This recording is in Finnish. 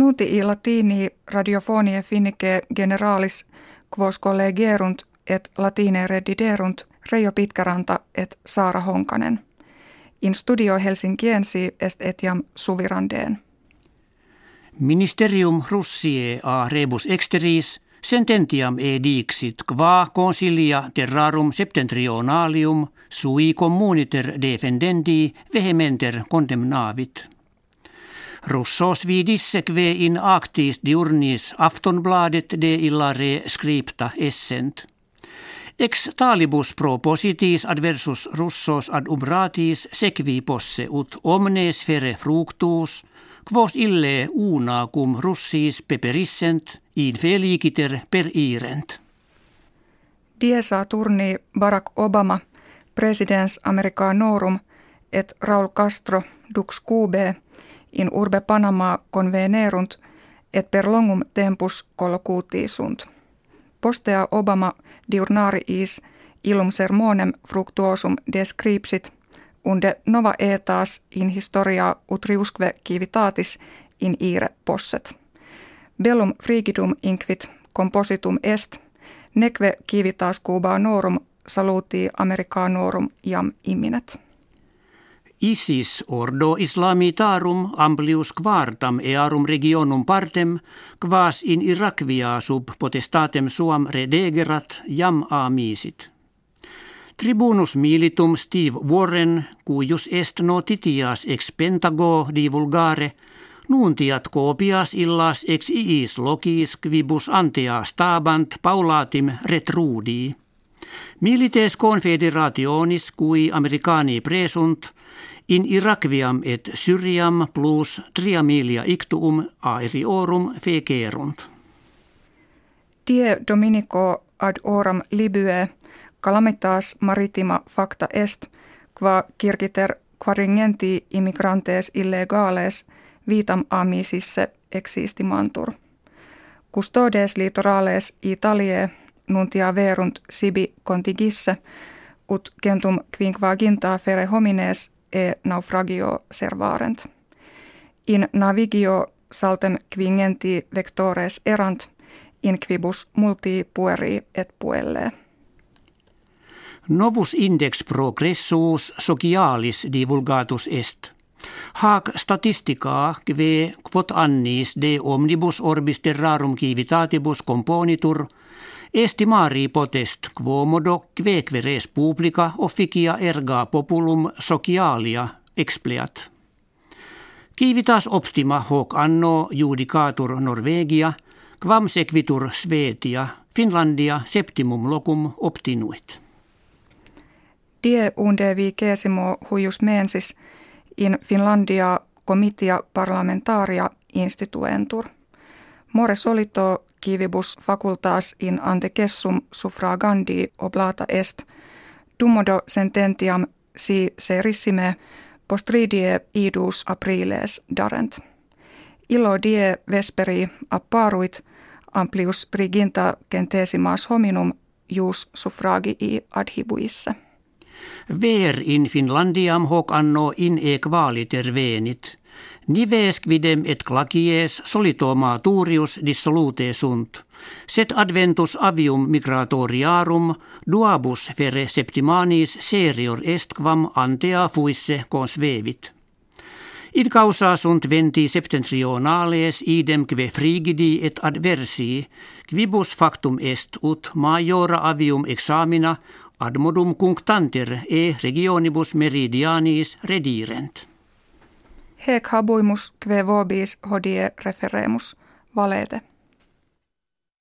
Nuti i latini radiofonie finnike generalis quos collegerunt et latine rediderunt Reijo Pitkäranta et Saara Honkanen. In studio Helsinkiensi est etiam suvirandeen. Ministerium Russie a rebus exteris sententiam edixit qua consilia terrarum septentrionalium sui communiter defendendi vehementer condemnavit. Russos vidisse kve in actis diurnis aftonbladet de illare scripta essent. Ex talibus propositis adversus russos ad ubratis sequi posse ut omnes fere fructus, quos ille una cum russis peperissent in feliciter per irent. Diesa turni Barack Obama, presidens Americanorum et Raul Castro dux cube in urbe Panama convenerunt et per longum tempus collocutissunt. Postea Obama diurnariis ilum sermonem fructuosum descripsit unde nova etas in historia utriusque civitatis in ire posset. Bellum frigidum inquit compositum est, neque civitas cubanorum saluti americanorum jam imminet. Isis ordo islamitarum amplius quartam earum regionum partem, quas in Irakvia sub potestatem suam redegerat jam amisit. Tribunus militum Steve Warren, cuius est notitias ex pentago divulgare, nuntiat copias illas ex iis logis quibus antea stabant paulatim retrudii. Milites confederationis cui americani presunt in Irakviam et Syriam plus tria milia ictuum aeriorum fecerunt. Die Dominico ad oram Libye calamitas maritima facta est, qua circiter quaringenti immigrantes illegales vitam amisisse existimantur. Custodes litorales Italie nuntia verunt sibi contigisse, ut gentum quinquaginta fere homines e naufragio servarent. In navigio saltem quingenti vectores erant, in quibus multi pueri et puelle. Novus index progressus socialis divulgatus est. Hac statistica kve quot annis de omnibus orbis terrarum civitatibus componitur estimari potest quo modo queque res publica officia erga populum socialia expleat. Civitas optima hoc anno judicatur Norvegia, quam sequitur Svetia, Finlandia septimum locum obtinuit. Die unde vicesimo huius mensis in Finlandia comitia parlamentaria instituentur. More solito kivibus facultas in antecessum suffragandi oblata est, dummodo sententiam si serissime postridie idus apriles darent. Illo die vesperi apparuit amplius triginta centesimas hominum jus suffragii adhibuisse. Ver in Finlandiam hoc anno in equaliter venit. Nives quidem et clacies solito maturius dissolute sunt. Set adventus avium migratoriarum duabus fere septimanis serior est quam antea fuisse consvevit. In causa sunt venti septentrionales idem kve frigidi et adversi, quibus factum est ut majora avium examina ad modum cunctanter e regionibus meridianis redirent. Hec habuimus kve vobis hodie referemus valete.